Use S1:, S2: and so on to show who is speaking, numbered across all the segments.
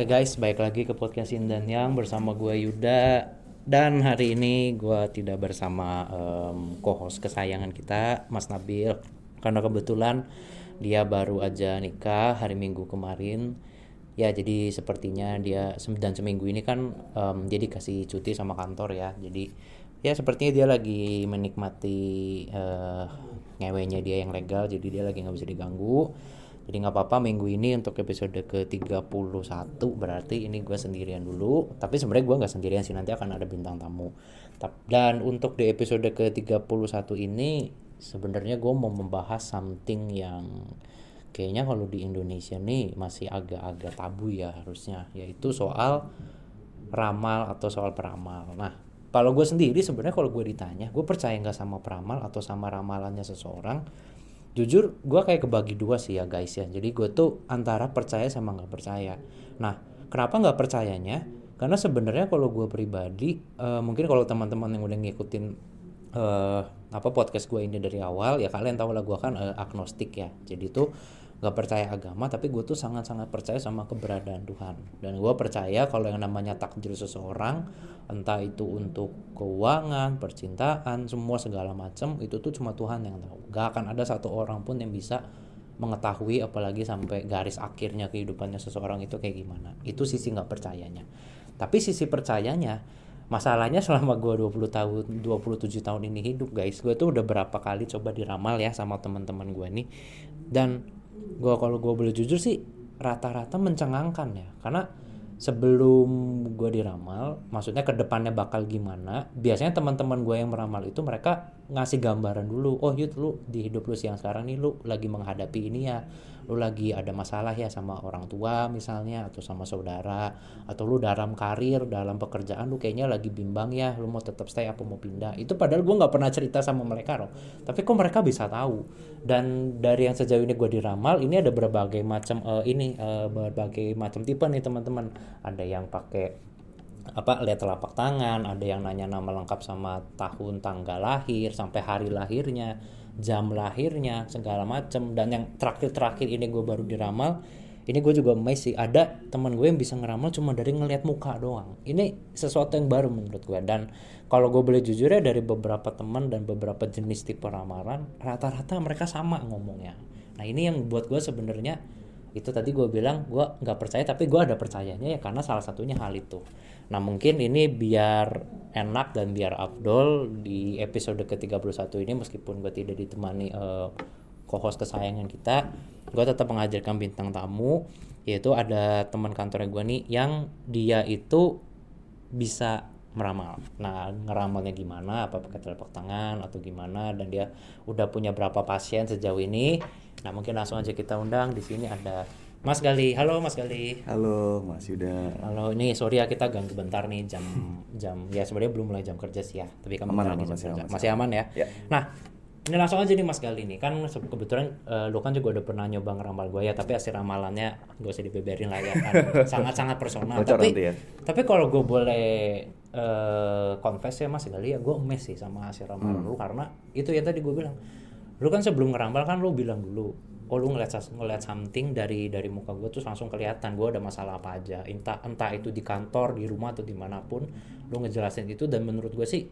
S1: Oke guys, baik lagi ke podcast Indan Yang bersama gue Yuda. Dan hari ini gue tidak bersama um, co-host kesayangan kita Mas Nabil. Karena kebetulan dia baru aja nikah hari Minggu kemarin. Ya jadi sepertinya dia dan seminggu ini kan um, dia dikasih cuti sama kantor ya. Jadi ya sepertinya dia lagi menikmati uh, ngewenya dia yang legal jadi dia lagi nggak bisa diganggu jadi nggak apa-apa minggu ini untuk episode ke 31 berarti ini gue sendirian dulu. Tapi sebenarnya gue nggak sendirian sih nanti akan ada bintang tamu. Dan untuk di episode ke 31 ini sebenarnya gue mau membahas something yang kayaknya kalau di Indonesia nih masih agak-agak tabu ya harusnya yaitu soal ramal atau soal peramal. Nah kalau gue sendiri sebenarnya kalau gue ditanya gue percaya nggak sama peramal atau sama ramalannya seseorang jujur gue kayak kebagi dua sih ya guys ya. Jadi gue tuh antara percaya sama nggak percaya. Nah kenapa nggak percayanya? Karena sebenarnya kalau gue pribadi uh, mungkin kalau teman-teman yang udah ngikutin uh, apa podcast gue ini dari awal ya kalian tahu lah gue kan uh, agnostik ya. Jadi tuh gak percaya agama tapi gue tuh sangat-sangat percaya sama keberadaan Tuhan. Dan gue percaya kalau yang namanya takdir seseorang entah itu untuk keuangan percintaan semua segala macam itu tuh cuma Tuhan yang tahu. Gak akan ada satu orang pun yang bisa mengetahui apalagi sampai garis akhirnya kehidupannya seseorang itu kayak gimana. Itu sisi nggak percayanya. Tapi sisi percayanya masalahnya selama gue 20 tahun 27 tahun ini hidup guys gue tuh udah berapa kali coba diramal ya sama teman-teman gue nih. Dan gue kalau gue boleh jujur sih rata-rata mencengangkan ya. Karena sebelum gue diramal maksudnya ke depannya bakal gimana biasanya teman-teman gue yang meramal itu mereka ngasih gambaran dulu oh yud lu di hidup lu siang sekarang nih lu lagi menghadapi ini ya. Lu lagi ada masalah ya sama orang tua misalnya atau sama saudara atau lu dalam karir dalam pekerjaan lu kayaknya lagi bimbang ya lu mau tetap stay apa mau pindah. Itu padahal gue nggak pernah cerita sama mereka loh tapi kok mereka bisa tahu? Dan dari yang sejauh ini gue diramal ini ada berbagai macam uh, ini uh, berbagai macam tipe nih teman-teman. Ada yang pakai apa lihat telapak tangan ada yang nanya nama lengkap sama tahun tanggal lahir sampai hari lahirnya jam lahirnya segala macem. Dan yang terakhir-terakhir ini gue baru diramal ini gue juga amazed sih ada teman gue yang bisa ngeramal cuma dari ngelihat muka doang. Ini sesuatu yang baru menurut gue dan kalau gue boleh jujur ya dari beberapa teman dan beberapa jenis tipe ramalan rata-rata mereka sama ngomongnya. Nah ini yang buat gue sebenarnya itu tadi gue bilang gue nggak percaya tapi gue ada percayanya ya karena salah satunya hal itu nah mungkin ini biar enak dan biar Abdul di episode ke-31 ini meskipun gue tidak ditemani uh, co-host kesayangan kita gue tetap mengajarkan bintang tamu yaitu ada teman kantornya gue nih yang dia itu bisa meramal. Nah, ngeramalnya gimana? Apa pakai telapak tangan atau gimana? Dan dia udah punya berapa pasien sejauh ini? Nah, mungkin langsung aja kita undang. Di sini ada Mas Gali. Halo Mas Gali.
S2: Halo Mas Yuda.
S1: Halo, ini sorry ya kita ganggu bentar nih jam jam ya sebenarnya belum mulai jam kerja sih ya. Tapi kami
S2: aman,
S1: aman,
S2: masih,
S1: aman,
S2: masih,
S1: aman ya. ya. Nah, ini langsung aja nih Mas Gali nih kan kebetulan uh, lu kan juga udah pernah nyoba ngeramal gue ya tapi hasil ramalannya gak usah dibeberin lah ya kan sangat sangat personal
S2: Bocor
S1: tapi
S2: ya.
S1: tapi kalau gue boleh uh, confess ya Mas Gali ya gue emes sih sama hasil ramalan hmm. lu karena itu ya tadi gue bilang lu kan sebelum ngeramal kan lu bilang dulu oh lu ngeliat ngeliat something dari dari muka gue tuh langsung kelihatan gue ada masalah apa aja entah entah itu di kantor di rumah atau di mana pun lu ngejelasin itu dan menurut gue sih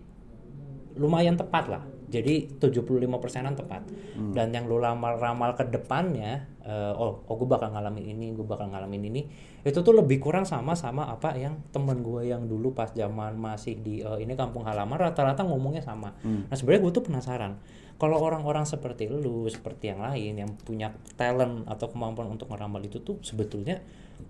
S1: lumayan tepat lah. Jadi 75 persenan tepat. Hmm. Dan yang lu ramal-ramal ke depannya, uh, oh, oh gue bakal ngalamin ini, gue bakal ngalamin ini, itu tuh lebih kurang sama sama apa yang temen gue yang dulu pas zaman masih di uh, ini kampung halaman rata-rata ngomongnya sama. Hmm. Nah sebenarnya gue tuh penasaran, kalau orang-orang seperti lu, seperti yang lain yang punya talent atau kemampuan untuk meramal itu tuh sebetulnya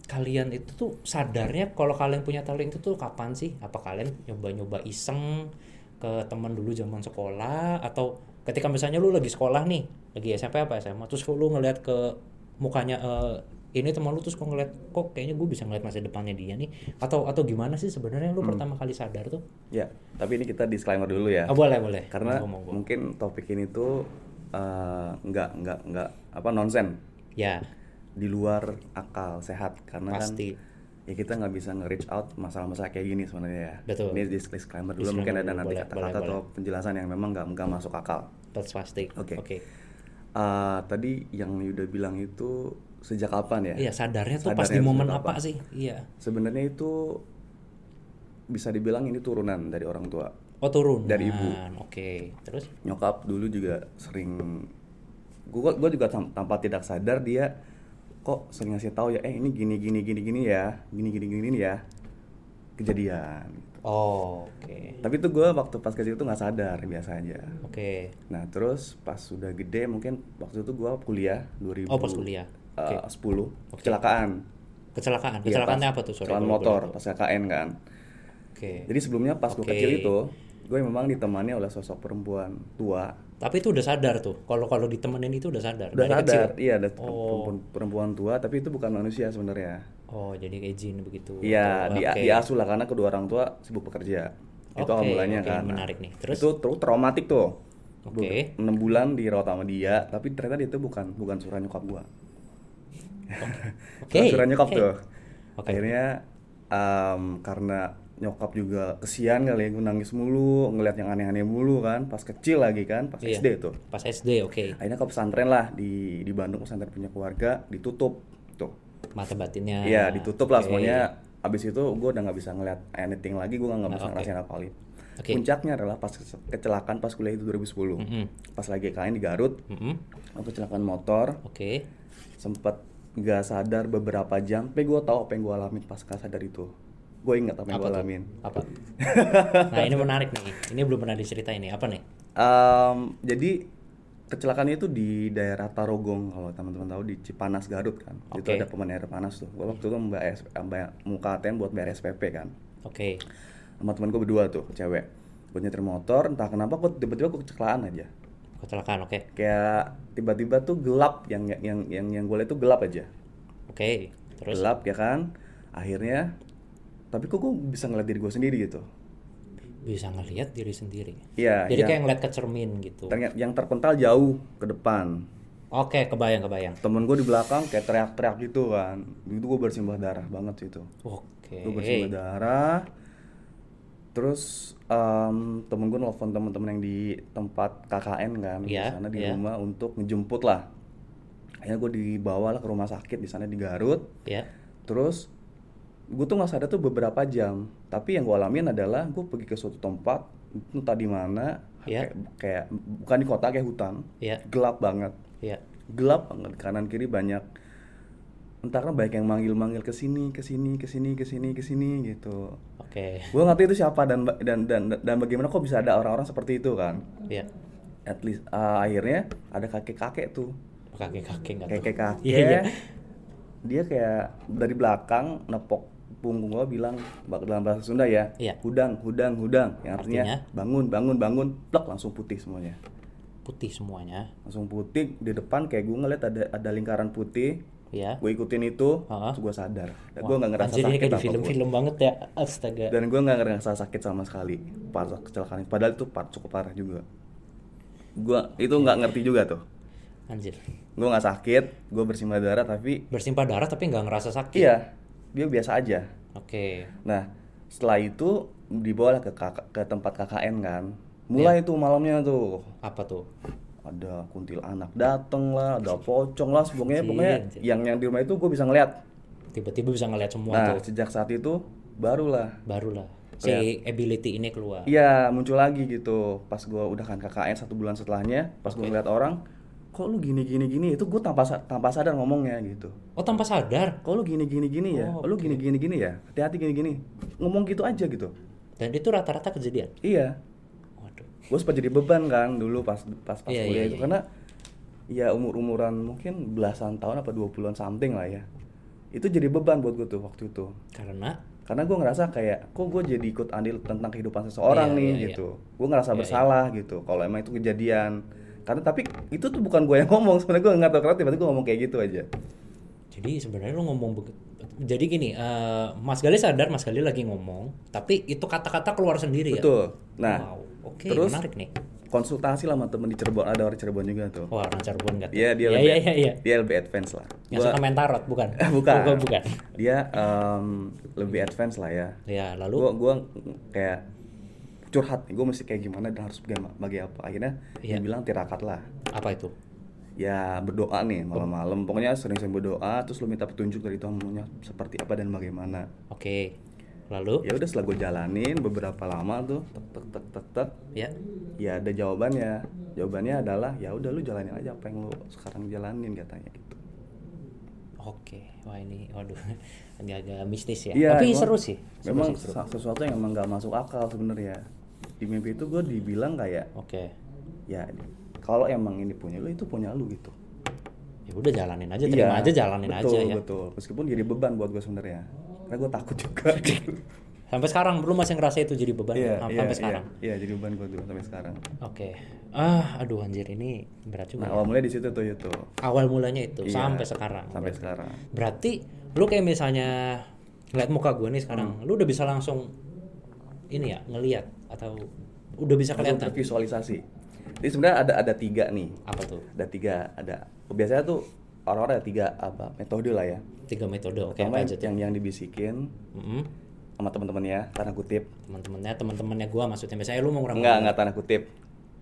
S1: kalian itu tuh sadarnya kalau kalian punya talent itu tuh kapan sih? Apa kalian nyoba-nyoba iseng? ke teman dulu zaman sekolah atau ketika misalnya lu lagi sekolah nih lagi SMP apa SMA terus lu ngeliat ke mukanya eh, ini teman lu terus kok ngeliat kok kayaknya gue bisa ngeliat masa depannya dia nih atau atau gimana sih sebenarnya lu pertama kali sadar tuh
S2: Ya, tapi ini kita disclaimer dulu ya.
S1: ah boleh boleh
S2: Karena mungkin topik ini tuh eh, nggak nggak nggak apa nonsen
S1: ya
S2: di luar akal sehat karena
S1: Pasti.
S2: kan ya kita nggak bisa nge-reach out masalah-masalah kayak gini sebenarnya ya.
S1: Betul.
S2: Ini dis- disclaimer dulu
S1: Disclaimer
S2: mungkin ada nanti kata-kata atau penjelasan yang memang nggak nggak masuk akal.
S1: that's pasti
S2: Oke.
S1: oke
S2: Eh, tadi yang Yuda bilang itu sejak kapan ya?
S1: iya sadarnya tuh pas
S2: Sadarnya
S1: di momen apa sih iya
S2: Sebenarnya itu bisa dibilang ini turunan dari orang tua.
S1: oh turun
S2: Dari ibu.
S1: oke terus
S2: Nyokap dulu juga sering gua gua juga tanpa tidak sadar dia kok sering ngasih tahu ya eh ini gini gini gini gini ya, gini gini gini ya. Kejadian.
S1: oh oke
S2: Tapi itu gua waktu pas kecil itu nggak sadar biasa aja.
S1: oke
S2: Nah terus pas sudah gede mungkin waktu itu gua kuliah 2000
S1: Oh, pas kuliah.
S2: Eh, 10 kecelakaan.
S1: Kecelakaan
S2: Iya,
S1: kecelakaannya
S2: pas
S1: apa tuh? Sorry
S2: kecelakaan motor pas KKN kan.
S1: Oke.
S2: Jadi sebelumnya pas gue
S1: Oke.
S2: kecil itu gue memang ditemani oleh sosok perempuan tua.
S1: Tapi itu udah sadar tuh? Kalau kalau ditemenin itu udah sadar?
S2: Udah
S1: dari
S2: sadar
S1: kecil?
S2: iya ada
S1: Oh.
S2: perempuan, perempuan tua tapi itu bukan manusia sebenarnya.
S1: Oh jadi kayak jin begitu.
S2: Iya di
S1: oke.
S2: diasuh lah karena kedua orang tua sibuk bekerja. Itu
S1: Oke,
S2: awal mulanya
S1: oke,
S2: kan.
S1: menarik nih. Terus?
S2: itu terus traumatik tuh.
S1: Oke.
S2: enam bulan dirawat sama dia tapi ternyata dia itu bukan bukan surat nyokap gua
S1: Oke,
S2: surat nyokap
S1: oke.
S2: tuh
S1: Oke.
S2: akhirnya em, karena nyokap juga kesian kali ya gue nangis mulu ngeliat yang aneh-aneh mulu kan pas kecil lagi kan pas
S1: Iya.
S2: SD tuh
S1: pas SD oke
S2: akhirnya ke pesantren lah di di Bandung pesantren punya keluarga ditutup tuh
S1: mata batinnya
S2: iya ditutup lah
S1: Oke.
S2: semuanya abis itu gue udah nggak bisa ngeliat anything lagi gue nggak
S1: Nah,
S2: bisa
S1: oke.
S2: ngerasain apa lagi
S1: Oke.
S2: puncaknya adalah pas ke- kecelakaan pas kuliah itu 2010
S1: Mm-mm.
S2: pas lagi kain di Garut
S1: Mm-mm.
S2: aku kecelakaan motor
S1: oke
S2: sempet nggak sadar beberapa jam tapi gue tahu apa yang gue alamin pas nggak sadar itu. Gue ingat apa yang gue alamin.
S1: Apa? Nah ini menarik nih. Ini belum pernah diceritain nih. Apa nih?
S2: Em, jadi kecelakaan itu di daerah Tarogong kalau teman-teman tahu di Cipanas Garut kan. Itu
S1: Oke.
S2: ada pemandian air panas tuh. Gue waktu itu mbak S, mbak muka ATM buat bayar SPP kan.
S1: Oke.
S2: Sama teman gue berdua tuh cewek. Gue nyetir motor entah kenapa kok tiba-tiba gue kecelakaan aja
S1: kecelakaan oke.
S2: Kayak tiba-tiba tuh gelap yang yang yang yang gue lihat tuh gelap aja.
S1: Oke terus?
S2: Gelap ya kan? Akhirnya tapi kok gue bisa ngeliat diri gue sendiri gitu?
S1: Bisa ngelihat diri sendiri?
S2: Iya
S1: jadi
S2: yang,
S1: kayak ngeliat ke cermin gitu?
S2: Ternyata yang terpental jauh ke depan.
S1: Oke kebayang kebayang.
S2: Temen gue di belakang kayak teriak-teriak gitu kan. Itu gue bersimbah darah banget sih itu.
S1: Oke.
S2: Gue bersimbah darah terus em, temen gue nelfon temen-temen yang di tempat KKN kan di
S1: Iya,
S2: sana di
S1: iya.
S2: rumah untuk ngejemput lah. Akhirnya gue dibawa lah ke rumah sakit di sana di Garut.
S1: Ya
S2: terus gue tuh nggak sadar tuh beberapa jam. Tapi yang gue alamin adalah gue pergi ke suatu tempat itu tadi mana
S1: Iya.
S2: kayak, kayak bukan di kota kayak hutan.
S1: Ya
S2: gelap banget.
S1: Ya
S2: gelap banget kanan kiri banyak entah kan banyak yang manggil-manggil ke sini ke sini ke sini ke sini ke sini gitu.
S1: Oke.
S2: Gue ngerti itu siapa dan dan dan dan bagaimana kok bisa ada orang-orang seperti itu kan.
S1: Ya
S2: at least uh, akhirnya ada kakek-kakek tuh.
S1: Kakek kakek nggak tahu
S2: kakek-kakek.
S1: Iya, iya.
S2: dia kayak dari belakang nepok punggung gue bilang dalam bahasa Sunda ya
S1: Iya.
S2: hudang hudang hudang. Yang artinya,
S1: Artinya?
S2: bangun bangun bangun. Plek langsung putih semuanya.
S1: Putih semuanya.
S2: Langsung putih di depan kayak gue ngeliat ada ada lingkaran putih
S1: ya.
S2: Gue ikutin itu terus gue sadar. Dan gue nggak ngerasa
S1: anjir,
S2: sakit
S1: kayak di
S2: apa pun.
S1: film-film banget ya. Astaga.
S2: Dan gue nggak ngerasa sakit sama sekali. Pas kecelakaan itu. padahal itu par- cukup parah juga. Gue itu nggak ngerti juga tuh.
S1: Anjir.
S2: Gue nggak sakit gue bersimbah darah tapi
S1: bersimpah darah tapi nggak ngerasa sakit?
S2: Iya dia biasa aja.
S1: Oke.
S2: Nah setelah itu dibawa ke ke tempat KKN kan. Mulai
S1: Iya.
S2: tuh malamnya tuh.
S1: Apa tuh
S2: ada kuntilanak dateng lah ada pocong lah
S1: Anjir,
S2: pokoknya yang yang di rumah itu gue bisa ngeliat.
S1: Tiba-tiba bisa ngeliat semua
S2: nah
S1: tuh.
S2: sejak saat itu barulah
S1: barulah si ability ini keluar.
S2: Iya muncul lagi gitu. Pas gue udah kan KKN satu bulan setelahnya pas gue ngeliat orang kok lu gini gini gini? Itu gue tanpa tanpa sadar ngomongnya gitu.
S1: Oh tanpa sadar?
S2: Kok lu gini gini gini ya?
S1: Oh,
S2: lu gini gini gini ya? Hati-hati gini gini. Ngomong gitu aja gitu.
S1: Dan itu rata-rata kejadian?
S2: Iya gue sempat jadi beban kan dulu pas pas pas
S1: Iya,
S2: kuliah
S1: iya,
S2: itu.
S1: iya.
S2: karena ya umur umuran mungkin belasan tahun apa 20-an something lah ya. Itu jadi beban buat gue tuh waktu itu.
S1: Karena?
S2: Karena gue ngerasa kayak kok gue jadi ikut andil tentang kehidupan seseorang
S1: Iya,
S2: nih
S1: iya, iya.
S2: gitu. Gue ngerasa
S1: Iya,
S2: bersalah gitu kalau emang itu kejadian. Karena tapi itu tuh bukan gue yang ngomong. Sebenarnya gue nggak tahu kenapa tiba-tiba gue ngomong kayak gitu aja.
S1: Jadi sebenarnya lu ngomong. Jadi gini, eh, Mas Gali sadar Mas Gali lagi ngomong, tapi itu kata-kata keluar sendiri ya.
S2: betul. Nah
S1: Wow, oke,
S2: terus
S1: menarik nih.
S2: konsultasi lah sama temen di Cirebon ada orang Cirebon juga tuh
S1: Wah, orang Cirebon nggak tuh?
S2: Iya dia
S1: Iya,
S2: lebih
S1: iya, iya, iya.
S2: dia lebih advance lah.
S1: Yang
S2: Gua-
S1: suka main tarot, bukan?
S2: bukan.
S1: Bukan, bukan.
S2: Dia em, lebih advance lah ya.
S1: Ya, lalu
S2: Gua gua kayak curhat gue mesti kayak gimana dan harus bagi, bagi apa. Akhirnya
S1: Iya.
S2: dia bilang tirakat lah.
S1: apa itu?
S2: Ya berdoa nih malam-malam. Pokoknya sering-sering berdoa, terus lu minta petunjuk dari Tuhan maunya seperti apa dan bagaimana.
S1: Oke. Lalu
S2: Ya udah setelah gue jalanin beberapa lama tuh, tek tek tek tek tek,
S1: ya.
S2: ya ada jawabannya. Jawabannya adalah ya udah lu jalanin aja apa yang lu sekarang jalanin katanya gitu.
S1: Oke. Wah, ini waduh agak-agak mistis ya.
S2: Iya,
S1: Tapi
S2: emang-
S1: seru sih. Seru
S2: Memang
S1: sih, seru.
S2: sesuatu yang emang nggak masuk akal sebenarnya. Di mimpi itu gue dibilang kayak
S1: Oke.
S2: ya kalau emang ini punya lu itu punya lu gitu.
S1: Ya udah jalanin aja, terima aja jalanin
S2: Iya, betul,
S1: aja ya.
S2: Betul, Meskipun jadi beban buat gue sebenarnya. Karena gue takut juga.
S1: Sampai sekarang belum masih ngerasa itu jadi beban
S2: Iya,
S1: sampai
S2: iya,
S1: sekarang.
S2: Iya, iya, jadi beban gue tuh sampai sekarang.
S1: Oke. Ah, aduh anjir ini berat juga.
S2: Nah,
S1: ya.
S2: awal mulai di situ tuh itu.
S1: Awal mulanya itu
S2: Iya,
S1: sampai sekarang.
S2: Sampai
S1: berarti.
S2: sekarang.
S1: Berarti lu kayak misalnya ngeliat muka gue nih sekarang,
S2: Hmm.
S1: lu udah bisa langsung ini ya ngelihat atau udah bisa kelihatan
S2: tervisualisasi. Jadi sebenarnya ada ada tiga nih.
S1: apa tuh?
S2: Ada tiga, ada. Biasanya tuh orang-orang ada tiga apa metode lah ya.
S1: Tiga metode oke aja tuh?
S2: yang yang dibisikin
S1: Mm-mm.
S2: sama teman-temannya, tanda kutip.
S1: Teman-temannya, teman-temannya gue maksudnya misalnya lu mau ngurang
S2: Enggak, enggak tanda kutip.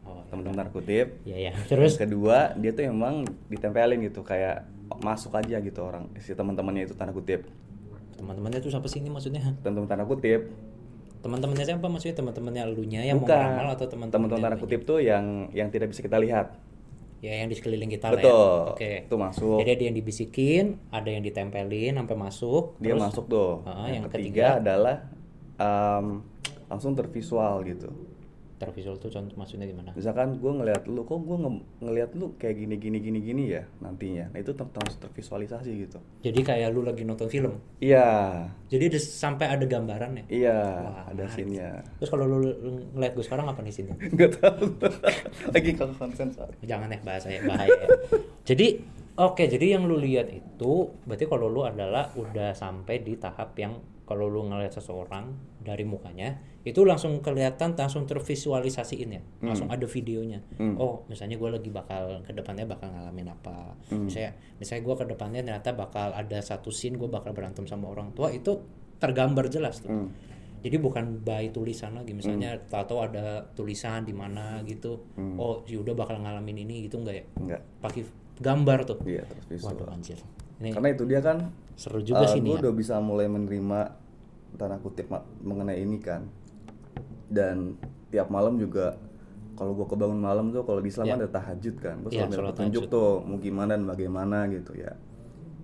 S1: Oh,
S2: Teman-teman tanda kutip.
S1: Iya ya. Terus
S2: Yang kedua, dia tuh emang ditempelin gitu kayak masuk aja gitu orang si teman-temannya itu tanda kutip.
S1: teman-temannya tuh siapa sih ini maksudnya?
S2: Teman-teman tanda kutip.
S1: Teman-temannya siapa maksudnya? Teman-temannya elunya yang mau
S2: Bukan.
S1: ngeramal atau teman-teman?
S2: Teman-teman tanda kutip tuh yang yang tidak bisa kita lihat.
S1: Ya yang di sekeliling kita lah ya.
S2: Betul.
S1: Oke.
S2: Itu masuk.
S1: Jadi ada yang dibisikin, ada yang ditempelin sampai masuk.
S2: Dia
S1: terus
S2: masuk tuh.
S1: Ah,
S2: yang,
S1: yang
S2: ketiga,
S1: ketiga.
S2: adalah em, langsung tervisual gitu.
S1: Tervisual tuh contoh maksudnya gimana?
S2: Misalkan gue ngeliat lu, kok gue ngeliat lu kayak gini gini gini gini ya nantinya. Nah itu langsung tervisualisasi gitu.
S1: Jadi kayak lu lagi nonton film.
S2: Iya,
S1: Jadi ada, sampai ada gambaran ya.
S2: iya,
S1: Wah,
S2: ada scene-nya.
S1: Terus kalau lu, lu ngeliat gue sekarang apa nih sini?
S2: Gak tahu. Lagi kalau konsen soalnya.
S1: Jangan ya bahasa ya bahaya. ya. jadi oke, jadi yang lu lihat itu berarti kalau lu adalah udah sampai di tahap yang kalau lu ngeliat seseorang dari mukanya itu langsung kelihatan langsung tervisualisasiin ya langsung ada videonya
S2: Hmm.
S1: oh misalnya gue lagi bakal ke depannya bakal ngalamin apa
S2: Hmm.
S1: misalnya misalnya gue ke depannya ternyata bakal ada satu scene gue bakal berantem sama orang tua itu tergambar jelas tuh
S2: Hmm.
S1: jadi bukan by tulisan lagi misalnya tahu ada tulisan di mana gitu
S2: Hmm.
S1: oh si udah bakal ngalamin ini gitu enggak ya
S2: Enggak.
S1: pakai gambar tuh
S2: Iya, terus visual.
S1: waduh anjir ini
S2: Karena itu dia kan
S1: seru juga sih
S2: gue
S1: ya.
S2: udah bisa mulai menerima tanda kutip mengenai ini kan. Dan tiap malam juga kalau gue kebangun malam tuh kalau di Islam
S1: Ya.
S2: kan ada tahajud kan. Gue
S1: Iya,
S2: selalu petunjuk
S1: tahajud.
S2: tuh mau gimana dan bagaimana gitu ya.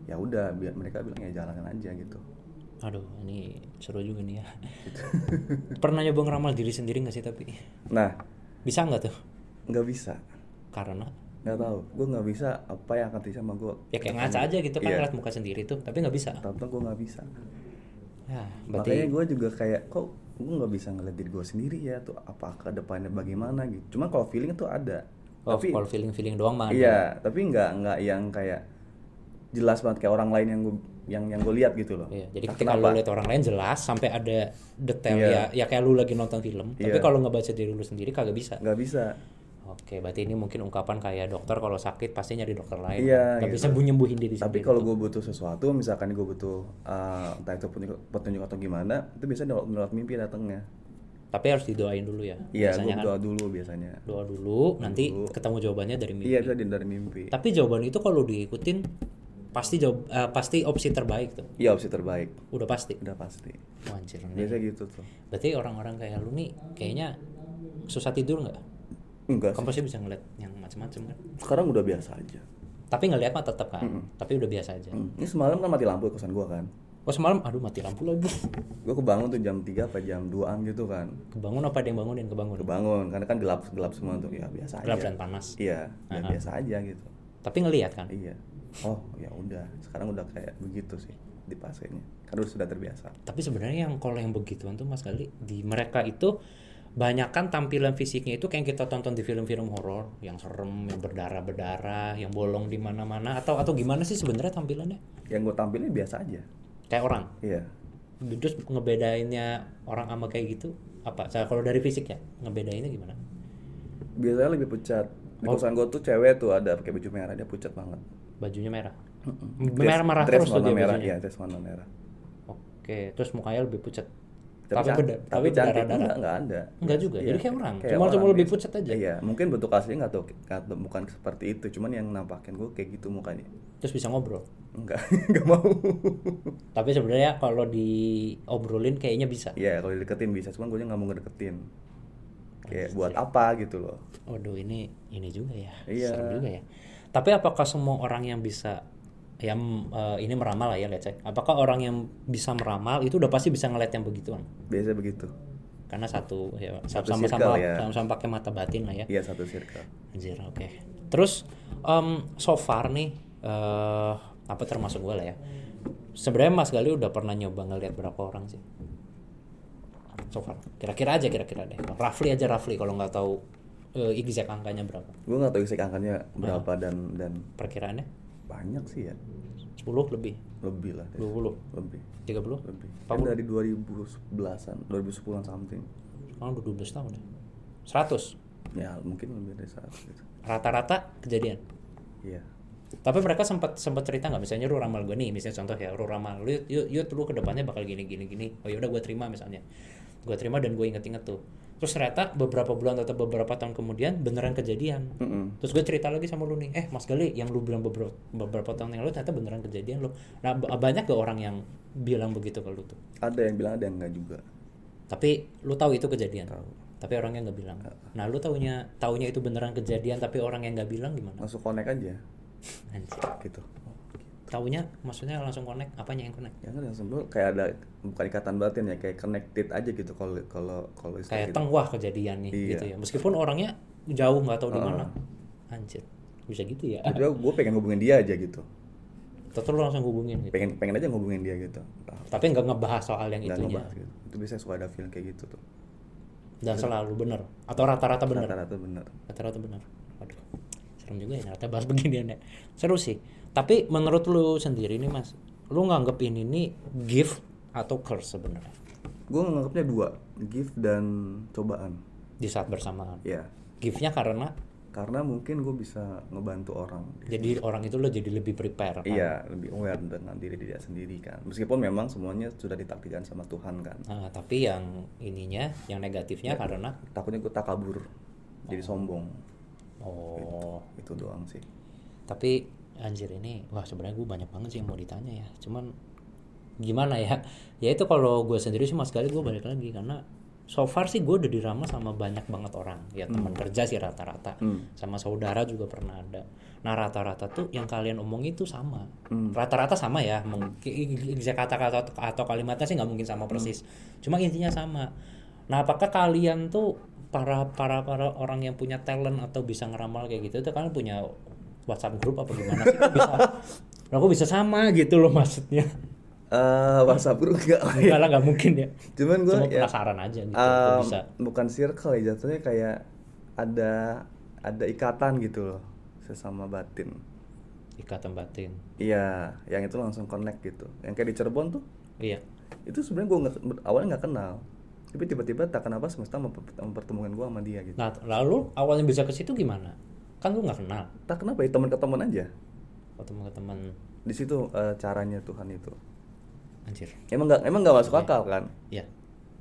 S2: Ya udah biar mereka bilang ya jalanin aja gitu.
S1: aduh ini seru juga nih ya pernah nyoba ngeramal diri sendiri nggak sih tapi
S2: Nah,
S1: bisa nggak tuh
S2: nggak bisa.
S1: karena
S2: Nggak tahu. Gue nggak bisa apa yang akan terjadi sama gue.
S1: ya kayak ngaca aja gitu kan
S2: Iya.
S1: ngeliat muka sendiri tuh tapi nggak bisa
S2: Tapi gue nggak bisa.
S1: ya
S2: Makanya
S1: berarti
S2: gue juga kayak kok gue nggak bisa ngeliat diri gue sendiri ya tuh apa ke depannya bagaimana gitu. Cuma kalau feeling itu ada.
S1: oh,
S2: tapi
S1: kalau feeling feeling doang mah
S2: iya, tapi nggak nggak yang kayak jelas banget kayak orang lain yang gue yang yang gue lihat gitu loh.
S1: Iya, jadi
S2: Entah
S1: ketika
S2: kenapa.
S1: lu lihat orang lain jelas sampai ada detail
S2: Iya.
S1: ya ya kayak lu lagi nonton film tapi
S2: Iya.
S1: kalau ngebaca diri lu sendiri kagak bisa
S2: nggak bisa.
S1: Oke berarti ini mungkin ungkapan kayak dokter kalau sakit pasti nyari dokter lain
S2: Iya,
S1: nggak
S2: gitu.
S1: bisa nyembuhin diri
S2: Tapi kalau gue butuh sesuatu, misalkan gue butuh uh, entah itu petunjuk, petunjuk atau gimana, itu biasanya lewat, lewat mimpi datangnya.
S1: tapi harus didoain dulu ya
S2: Iya, gue
S1: biasanya kan
S2: doa dulu biasanya.
S1: doa dulu nanti ketemu jawabannya dari mimpi
S2: Iya, bisa dari mimpi.
S1: tapi jawaban itu kalau diikutin pasti jawab eh, pasti opsi terbaik tuh
S2: Iya opsi terbaik,
S1: udah pasti
S2: udah pasti.
S1: Nih.
S2: Biasanya gitu tuh.
S1: berarti orang-orang kayak lu nih kayaknya susah tidur nggak
S2: Enggak
S1: kamu pasti bisa ngeliat yang macam-macam kan
S2: Sekarang udah biasa aja.
S1: tapi ngeliat mah tetap kan tapi udah biasa aja
S2: Hmm. Ini semalam kan mati lampu di kosan gue kan.
S1: oh semalam aduh mati lampu lagi
S2: Gue kebangun tuh jam 3 apa jam 2an gitu kan.
S1: kebangun apa ada yang bangunin kebangun
S2: Kebangun, karena kan gelap gelap semua tuh. Ya biasa
S1: gelap
S2: aja.
S1: dan panas
S2: Iya, ya
S1: Aha.
S2: biasa aja gitu.
S1: tapi ngelihat kan
S2: Iya. Oh, ya udah. Sekarang udah kayak begitu sih di fasenya. Karena udah sudah terbiasa.
S1: tapi sebenarnya yang kalau yang begituan tuh mas kali di mereka itu banyak kan tampilan fisiknya itu kayak yang kita tonton di film-film horor yang serem yang berdarah-berdarah yang bolong di mana-mana atau atau gimana sih sebenarnya tampilannya?
S2: Yang gue tampilin biasa aja.
S1: Kayak orang?
S2: Iya.
S1: Terus ngebedainnya orang sama kayak gitu apa? Saya kalau dari fisik ya ngebedainnya gimana?
S2: Biasanya lebih pucat. Di
S1: Oh.
S2: kosan gue tuh cewek tuh ada pakai baju merah dia pucat banget.
S1: Bajunya merah? Merah
S2: dress
S1: terus tuh dia
S2: merah
S1: bajunya
S2: iya dress warna merah.
S1: Oke terus mukanya lebih pucat
S2: tapi,
S1: tapi beda
S2: tapi cantik
S1: berdarah-darah.
S2: enggak, enggak ada
S1: Enggak juga,
S2: Iya,
S1: jadi kayak orang.
S2: kayak
S1: Cuma- cuma
S2: orang
S1: lebih
S2: biasa.
S1: pucat aja.
S2: iya mungkin bentuk aslinya nggak tahu bukan seperti itu cuman yang nampakin gue kayak gitu mukanya
S1: terus bisa ngobrol
S2: enggak enggak mau
S1: tapi sebenarnya kalau diobrolin kayaknya bisa
S2: iya kalau dideketin bisa cuman gue nggak mau ngedeketin kayak
S1: Iya.
S2: buat apa gitu loh
S1: Waduh ini ini juga ya,
S2: Iya.
S1: serem juga ya. Tapi apakah semua orang yang bisa yang eh, ini meramal lah ya let's say. Apakah orang yang bisa meramal itu udah pasti bisa ngeliat yang begituan?
S2: biasa begitu
S1: Karena satu ya
S2: Satu
S1: sama-sama
S2: circle ya.
S1: sama-sama pakai mata batin lah ya.
S2: iya satu circle
S1: Anjir, oke. Terus em, so far nih eh apa termasuk gue lah ya. Sebenarnya Mas Gali udah pernah nyoba ngeliat berapa orang sih? So far. Kira-kira aja kira-kira deh. Roughly aja roughly kalau nggak tahu eh, exact angkanya berapa.
S2: gue nggak tahu isi angkanya berapa dan dan
S1: Perkiraannya
S2: banyak sih ya
S1: 10 lebih,
S2: lebih lah
S1: 20,
S2: lebih
S1: 30.
S2: lebih kan dari 2011an 2010an something
S1: Sekarang udah 12 tahun ya. 100
S2: ya mungkin lebih dari saat gitu
S1: rata-rata kejadian.
S2: iya
S1: Tapi mereka sempat sempat cerita nggak misalnya lu ramal gue nih, misalnya contoh ya, lu ramal lu yuk, yuk lu ke depannya bakal gini gini gini. Oh ya udah gue terima misalnya. Gue terima dan gue inget-inget tuh. Terus ternyata beberapa bulan atau beberapa tahun kemudian beneran kejadian.
S2: Mm-mm.
S1: Terus gue cerita lagi sama lu nih, eh Mas Gali yang lu bilang beberapa, beberapa tahun yang lalu ternyata beneran kejadian lu. Nah ba- banyak gak orang yang bilang begitu ke lu tuh?
S2: ada yang bilang ada yang enggak juga
S1: Tapi lu tahu itu kejadian.
S2: Tahu.
S1: Tapi orangnya nggak bilang. Nah lu taunya taunya itu beneran kejadian tapi orang yang nggak bilang gimana?
S2: langsung connect aja
S1: Anjir.
S2: gitu
S1: Taunya maksudnya langsung connect? Apanya yang connect?
S2: ya kan langsung tuh kayak ada bukan ikatan batin ya kayak connected aja gitu kalau kalau kalau
S1: Kayak
S2: gitu.
S1: teng wah kejadian nih
S2: Iya.
S1: gitu ya. Meskipun orangnya jauh nggak tahu di
S2: Heeh.
S1: mana. Anjir. Bisa gitu ya.
S2: Jadi gue pengen hubungin dia aja gitu
S1: Terus lu langsung hubungin gitu.
S2: pengen pengen aja ngehubungin dia gitu
S1: Tapi nggak ngebahas soal yang
S2: ngebahas gitu itu bisa suka ada feeling kayak gitu tuh
S1: Dan selalu bener atau rata-rata bener.
S2: rata-rata bener
S1: Rata-rata bener. Waduh. Serem juga ya ternyata bahas beginian ya. Seru sih. Tapi menurut lu sendiri nih Mas, lu nganggep ini nih gift atau curse sebenarnya?
S2: Gue nganggapnya dua gift dan cobaan.
S1: Di saat bersamaan.
S2: ya
S1: Giftnya karena?
S2: Karena mungkin gue bisa ngebantu orang
S1: jadi orang itu lo jadi lebih prepare kan?
S2: iya lebih aware dengan diri dia sendiri kan? Meskipun memang semuanya sudah ditakdirkan sama Tuhan kan?
S1: Nah, tapi yang ininya, yang negatifnya karena?
S2: Takutnya gue takabur jadi sombong.
S1: Oh,
S2: itu doang sih.
S1: Tapi anjir ini wah sebenarnya gue banyak banget sih yang mau ditanya ya. Cuman gimana ya? Ya itu kalau gue sendiri sih mas kali gue balik lagi. Karena so far sih gue udah diramal sama banyak banget orang. Ya teman kerja sih rata-rata.
S2: Hmm.
S1: sama saudara juga pernah ada. Nah rata-rata tuh yang kalian omong itu sama.
S2: Hmm.
S1: rata-rata sama ya. Mungkin kata-kata atau kalimatnya sih nggak mungkin sama persis. Cuma intinya sama. Nah apakah kalian tuh para para para orang yang punya talent atau bisa ngeramal kayak gitu itu kalian punya WhatsApp grup apa gimana sih? Kok bisa? Aku bisa sama gitu loh maksudnya?
S2: Eh WhatsApp group enggak
S1: enggak lah nggak mungkin ya.
S2: Cuman gue
S1: cuma
S2: ya
S1: penasaran aja gitu
S2: um,
S1: bisa.
S2: bukan circle ya jatuhnya kayak ada ada ikatan gitu loh sesama batin.
S1: Ikatan batin.
S2: Iya yang itu langsung connect gitu. Yang kayak di Cirebon tuh?
S1: Iya.
S2: Itu sebenarnya gue awalnya nggak kenal. Tapi tiba-tiba tak kenapa semesta memper- mempertemukan gue sama dia gitu.
S1: Nah lalu awalnya bisa ke situ gimana kan lu nggak kenal.
S2: Tak kenapa ya? Teman ke teman aja.
S1: Ketemu ke teman.
S2: Di situ eh, caranya Tuhan itu.
S1: Anjir.
S2: Emang nggak emang nggak masuk akal kan?
S1: Ya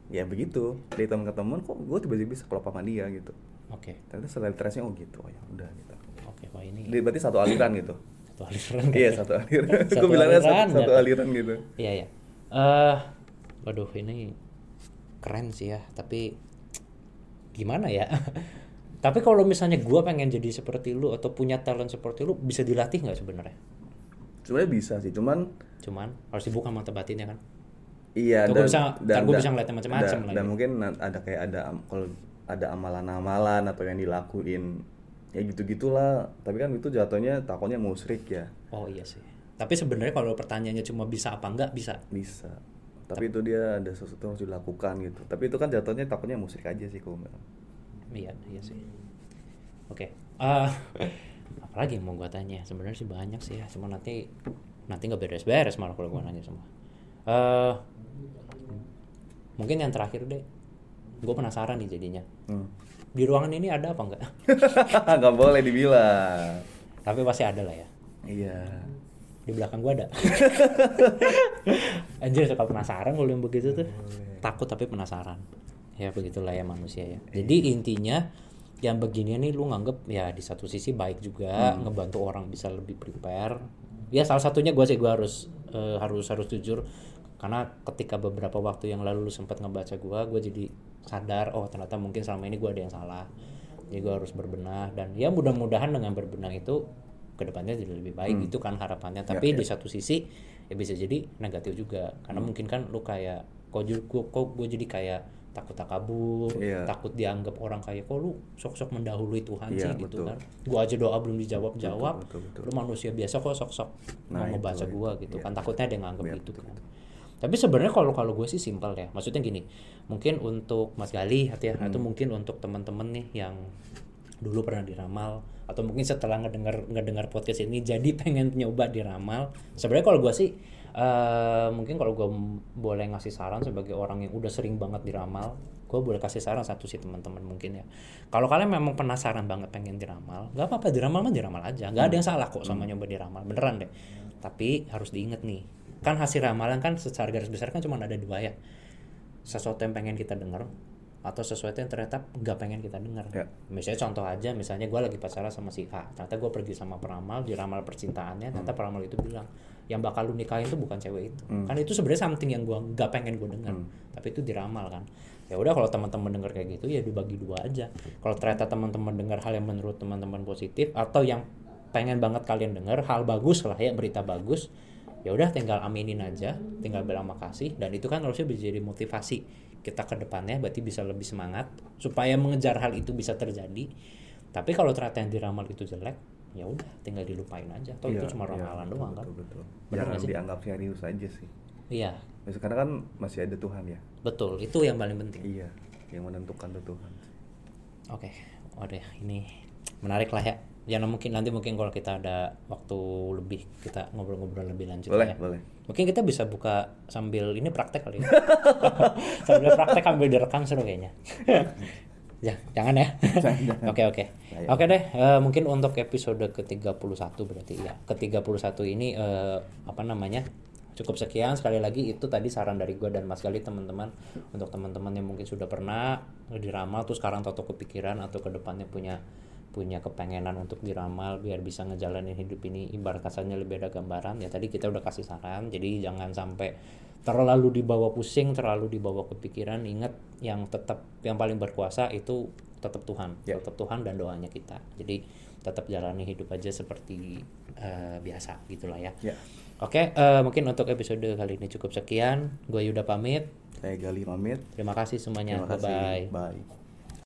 S2: ya begitu. Dari teman ke teman kok gue tiba-tiba bisa kelop sama dia gitu.
S1: Oke.
S2: Ternyata setelah terasnya oh gitu. Oh ya udah gitu.
S1: Oke wah ini
S2: Jadi berarti satu aliran gitu.
S1: Satu aliran.
S2: Iya satu aliran.
S1: Satu
S2: gue bilangnya
S1: aliran,
S2: satu, satu aliran gitu.
S1: Iya ya. Eh, waduh ini keren sih ya. Tapi gimana ya? Tapi kalau misalnya gua pengen jadi seperti lu atau punya talent seperti lu, bisa dilatih nggak sebenarnya?
S2: sebenarnya bisa sih cuman
S1: Cuman harus dibuka mata batinnya kan.
S2: iya
S1: Tuh gua bisa- ntar gua bisa ngeliatnya macam-macam
S2: dan,
S1: lagi.
S2: dan mungkin ada kayak ada kalau ada amalan-amalan atau yang dilakuin ya gitu gitulah tapi kan itu jatuhnya takutnya musrik ya
S1: Oh iya sih. Tapi sebenarnya kalau pertanyaannya cuma bisa apa enggak bisa.
S2: bisa tapi itu dia ada sesuatu yang harus dilakukan gitu tapi itu kan jatuhnya takutnya musik aja sih kalau.
S1: Iya, iya sih. Oke. Eh, apalagi yang mau gua tanya? Sebenarnya sih banyak sih ya, cuma nanti nanti nggak beres-beres malah kalau gua nanya semua. Eh, mungkin yang terakhir deh. Gue penasaran nih jadinya.
S2: Hmm.
S1: Di ruangan ini ada apa enggak?
S2: nggak boleh dibilang
S1: Tapi pasti ada lah ya.
S2: iya
S1: Di belakang gua ada. Anjir suka penasaran kalau yang begitu tuh. Takut tapi penasaran. Ya begitulah ya manusia ya. Jadi intinya yang begini nih lu nganggep ya di satu sisi baik juga ngebantu orang bisa lebih prepare. Ya salah satunya gua sih gua harus eh, harus harus jujur. Karena ketika beberapa waktu yang lalu lu sempat ngebaca gua, gua jadi sadar oh ternyata mungkin selama ini gua ada yang salah. Jadi gua harus berbenah. Dan ya mudah-mudahan dengan berbenah itu ke depannya jadi lebih baik. Itu kan harapannya. Tapi di satu sisi ya bisa jadi negatif juga. Karena mungkin kan lu kayak kok, kok gue jadi kayak takut takabur,
S2: Iya.
S1: takut dianggap orang kayak kok lu sok-sok mendahului Tuhan
S2: Iya,
S1: sih gitu
S2: betul.
S1: kan. Gua aja doa belum dijawab-jawab.
S2: Betul, betul,
S1: Lu manusia biasa kok sok-sok
S2: Nah,
S1: mau ngebaca gua gitu
S2: Iya.
S1: kan. Takutnya ada yang nganggap
S2: Iya,
S1: gitu
S2: betul,
S1: kan. Tapi sebenarnya kalau kalau gue sih simpel ya. Maksudnya gini, mungkin untuk Mas Gali hati ya,
S2: Hmm.
S1: atau mungkin untuk teman-teman nih yang dulu pernah diramal atau mungkin setelah ngedengar ngedengar podcast ini jadi pengen nyoba diramal. Sebenarnya kalau gue sih eh, mungkin kalau gue boleh ngasih saran sebagai orang yang udah sering banget diramal, gue boleh kasih saran satu sih teman-teman mungkin ya. Kalau kalian memang penasaran banget pengen diramal, nggak apa-apa diramal mah diramal aja, nggak ada yang salah kok sama nyoba diramal, beneran deh. Tapi harus diinget nih, kan hasil ramalan kan secara garis besar kan cuma ada dua ya, sesuatu yang pengen kita dengar atau sesuatu yang ternyata nggak pengen kita dengar.
S2: Ya.
S1: Misalnya contoh aja, misalnya gue lagi pacaran sama si A, ternyata gue pergi sama peramal, diramal percintaannya, ternyata peramal itu bilang yang bakal lu nikahin itu bukan cewek itu. Kan itu sebenarnya something yang gue nggak pengen gue dengar, tapi itu diramal kan. Ya udah kalau teman-teman dengar kayak gitu ya dibagi dua aja. Kalau ternyata teman-teman dengar hal yang menurut teman-teman positif atau yang pengen banget kalian dengar hal bagus lah ya berita bagus ya udah tinggal aminin aja tinggal bilang makasih dan itu kan harusnya bisa jadi motivasi kita ke depannya berarti bisa lebih semangat supaya mengejar hal itu bisa terjadi. Tapi kalau ternyata yang diramal itu jelek ya udah tinggal dilupain aja. Atau itu
S2: Iya,
S1: cuma
S2: iya,
S1: ramalan
S2: betul,
S1: doang kan?
S2: betul, betul.
S1: Bener
S2: jangan dianggap serius aja sih.
S1: Iya.
S2: Ya, karena kan masih ada Tuhan ya.
S1: Betul itu yang paling penting.
S2: Iya yang menentukan tuh Tuhan.
S1: Oke, udah ini menarik lah ya. Ya nah, mungkin nanti mungkin kalau kita ada waktu lebih kita ngobrol-ngobrol lebih lanjut
S2: boleh
S1: ya.
S2: boleh
S1: Mungkin kita bisa buka sambil ini praktek kali ya. sambil praktek sambil direkam seru kayaknya. ya, jangan ya. Oke, oke.
S2: Ayo.
S1: Oke deh, eh, mungkin untuk episode ke-31 berarti ya. Ke-31 ini eh, apa namanya? Cukup sekian sekali lagi itu tadi saran dari gue dan Mas Gali teman-teman untuk teman-teman yang mungkin sudah pernah diramal terus sekarang toto kepikiran atau ke depannya punya punya kepengenan untuk diramal biar bisa ngejalanin hidup ini. Ibarat kasarnya lebih ada gambaran ya tadi kita udah kasih saran jadi jangan sampai terlalu dibawa pusing terlalu dibawa kepikiran. Ingat yang tetap yang paling berkuasa itu tetap Tuhan
S2: Ya.
S1: tetap Tuhan dan doanya kita. Jadi tetap jalani hidup aja seperti eh, biasa gitulah ya.
S2: Ya.
S1: Oke eh, mungkin untuk episode kali ini cukup sekian. Gue Yuda pamit.
S2: Saya Gali pamit.
S1: Terima kasih semuanya.
S2: Terima kasih.
S1: Bye
S2: bye